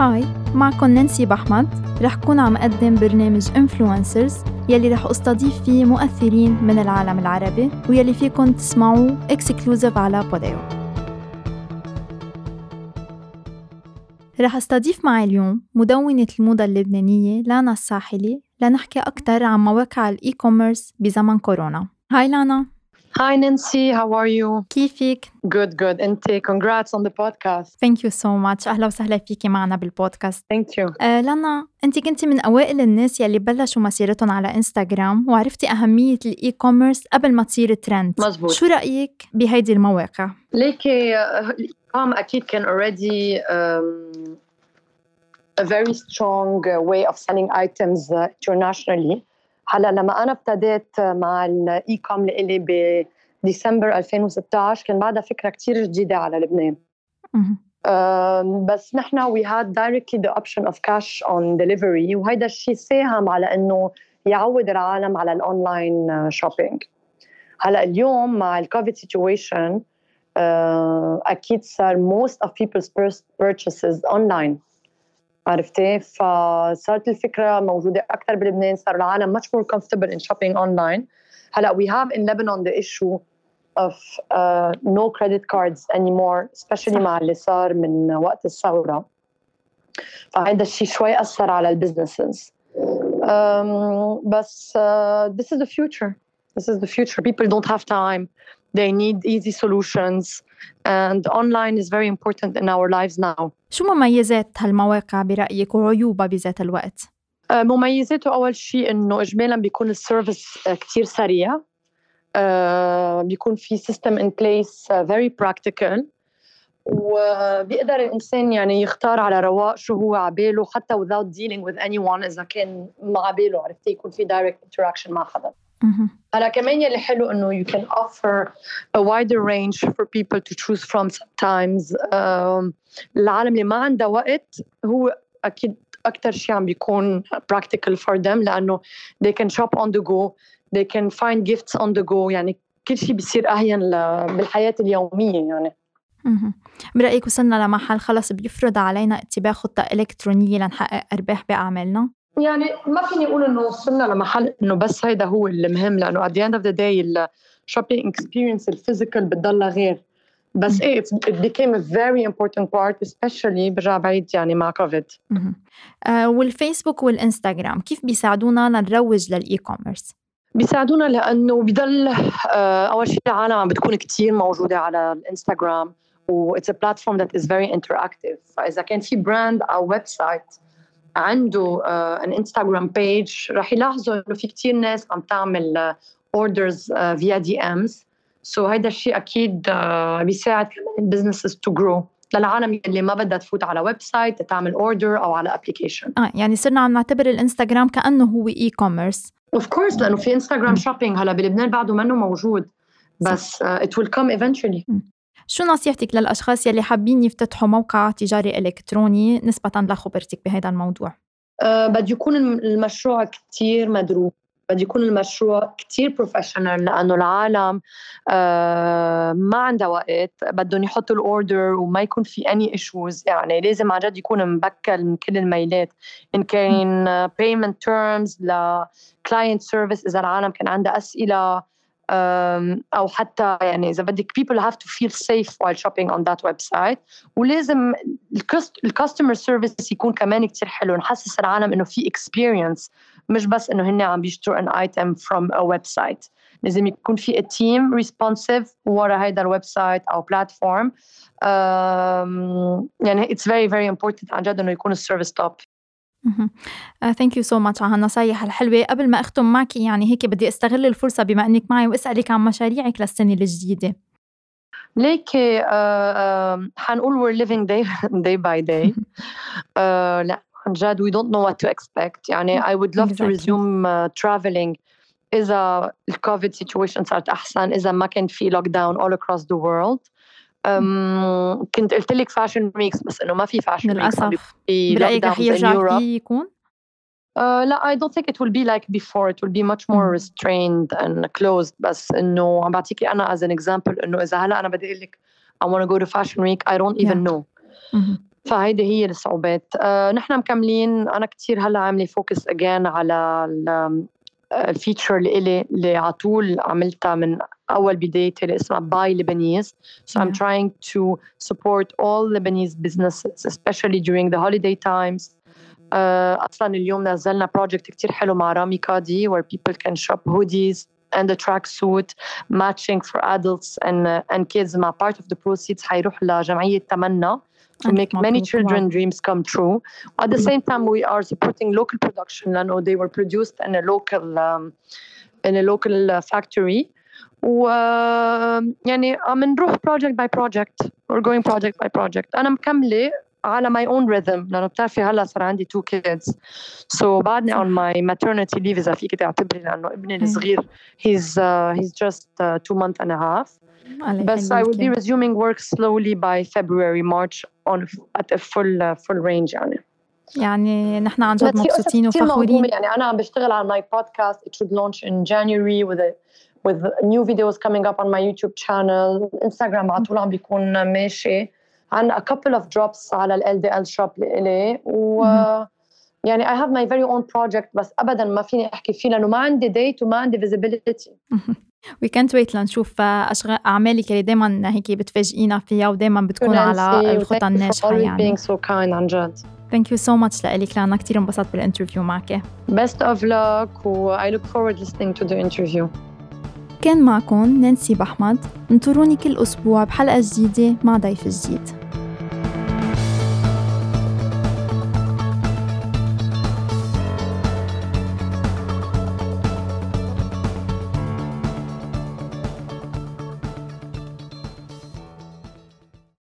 Hi معكم نانسي بحمد. رح كون عم أقدم برنامج influencers يلي رح أستضيف فيه مؤثرين من العالم العربي ويلي فيكم تسمعوه exclusive على Podeo رح أستضيف معي اليوم مدونة الموضة اللبنانية لانا الساحلي لنحكي أكثر عن مواقع ال e-commerce بزمن كورونا. Hi لانا. Hi Nancy, how are you? كيفك؟ Good, good. انت congrats on the podcast. Thank you so much أهلا وسهلا فيكي معنا بالبودكاست Thank you. آه لانا أنت كنتي من أوائل الناس يلي بلشوا مسيرتهم على إنستغرام وعرفتي أهمية الإي كوميرس قبل ما تصير ترند مزبوط. شو رأيك بهيدي المواقع؟ ليكي الإقام أكيد كان already um, a very strong way of selling items uh, internationally. هلا لما أنا ابتديت مع ال e-com لإلي بديسمبر 2016 كان بعدها فكرة كتير جديدة على لبنان. بس نحن we had directly the option of cash on delivery وهيدا الشيء ساهم على إنه يعود العالم على ال online shopping هلا اليوم مع ال COVID situation أكيد صار most of people's pur- purchases online. عرفتي فصارت الفكرة موجوده أكثر بلبنان صار العالم much more comfortable in shopping online هلا we have in Lebanon the issue of uh, no credit cards anymore especially. مع اللي صار من وقت الثوره فهذا الشيء شوي اثر على ال businesses um, بس uh, this is the future this is the future people don't have time they need easy solutions. And online is very important in our lives now. شو مميزات هالمواقع برأيك وعيوبها بذات الوقت؟ uh, مميزاته أول شيء إنه اجمالا بيكون ال service كثير سريع. uh, بيكون في system in place very practical وبيقدر الإنسان يعني يختار على رواق شو هو عباله حتى without dealing with anyone إذا كان ما عباله عرفتي يكون في direct interaction مع حدا. هلا كمان يلي حلو إنه you can offer a wider range for people to choose from sometimes um, العالم اللي ما عندها وقت هو أكيد أكثر شيء عم بيكون practical for them لأنه they can shop on the go they can find gifts on the go يعني كل شيء بيصير أهين بالحياة اليومية يعني مهم. برأيك وصلنا لمحل خلص بيفرض علينا اتباع خطة إلكترونية لنحقق أرباح بأعمالنا؟ يعني ما فيني أقول إنه وصلنا لمحل إنه بس هيدا هو المهم لأنه at the end of the day ال shopping experience ال physical بتضلها غير بس إيه it became a very important part especially برجع بعيد يعني مع كوفيد. آه والفيسبوك والإنستغرام كيف بيساعدونا لنروج لل e-commerce؟ بيساعدونا لأنه بضل آه، أول شيء العالم عم بتكون كتير موجودة على الإنستغرام و it's a platform that is very interactive فإذا كان في brand أو website عنده an Instagram page رح يلاحظوا إنه في كتير ناس عم تعمل orders via DMs so هيدا الشيء أكيد آه، بيساعد كمان ال businesses to grow للعالم اللي ما بدها تفوت على website تعمل order أو على application آه يعني صرنا عم نعتبر الإنستغرام كأنه هو e-commerce of course لأنه في Instagram shopping هلا بلبنان بعده منه موجود. بس it will come eventually. شو نصيحتك للأشخاص يلي حابين يفتتحوا موقع تجاري إلكتروني نسبة لخبرتك بهذا الموضوع؟ uh, بده يكون الم- المشروع كتير مدروس. بده يكون المشروع كتير professional لأنه العالم uh, ما عندها وقت. بدهم يحطوا ال order وما يكون في any issues يعني لازم عن جد يكون مبكل من كل الميلات. إن كان payment terms ل service إذا العالم كان عندها um, أو حتى يعني إذا بدك people have to feel safe while shopping on that website. ولازم ال customer service يكون كمان كتير حلو. نحسس العالم إنه في experience. مش بس إنه هن عم بيشتروا an item from a website. لازم يكون في a team responsive ورا هيدا ال website أو platform يعني it's very very important عن جد إنه يكون ال service top thank you so much على هالنصايح الحلوة. قبل ما أختم معك يعني هيك بدي أستغل الفرصة بما أنك معي وأسألك عن مشاريعك للسنة الجديدة. ليكي uh, حنقول we're living day, day by day. uh, لا عن جد we don't know what to expect. يعني I would love Exactly. to resume uh, traveling إذا ال COVID situation صارت أحسن إذا ما كان في lock down all across the world. كنت قلت لك fashion weeks بس إنه ما في fashion للأسف برأيك رح يرجع فيه يكون؟ Uh, لا I don't think it will be like before it will be much more مم. restrained and closed بس إنه عم بعطيكي أنا as an example إنه إذا هلأ أنا بدي أقول لك I want to go to fashion week I don't even Yeah. know. فهيدي هي الصعوبات آه، نحن مكملين أنا كثير هلأ عاملة focus again على ال feature اللي إلي اللي على طول عملتها من اول بدايتي اللي اسمها باي Lebanese so I'm trying to support all Lebanese businesses especially during the holiday times uh, اصلا اليوم نزلنا بروجكت كتير حلو مع رامي كادي where people can shop hoodies and a tracksuit matching for adults and uh, and kids مع part of the proceeds حيروح لجمعية تمنى to make many children dreams come true. At the same time, we are supporting local production. know they were produced in a local um, in a local uh, factory. و يعني عم نروح project by project we're going project by project أنا مكملة على my own rhythm لأنه بتعرفي هلا صار عندي two kids so بعدني on my maternity leave إذا فيك تعتبري لأنه ابني الصغير he's uh, he's just uh, two months and a half بس I will be resuming work slowly by February March on at a full uh, full range يعني يعني نحن عن جد مبسوطين وفخورين يعني أنا عم بشتغل على my podcast it should launch in January with a with new videos coming up on my YouTube channel Instagram على طول عم بيكون ماشي عن a couple of drops على ال LDL shop لإلي و يعني I have my very own project بس ابدا ما فيني احكي فيه لأنه ما عندي date وما عندي visibility. وي كانت ويت لنشوف أشغال أعمالك اللي دايما هيك بتفاجئينا فيها ودايما بتكون على الخطى الناجحة يعني being so kind عن جد thank you so much لك لأنا كثير انبسطت بال interview معك best of luck و I look forward listening to the interview. كان معكم نانسي بحمد انطروني كل أسبوع بحلقة جديدة مع ضيف جديد.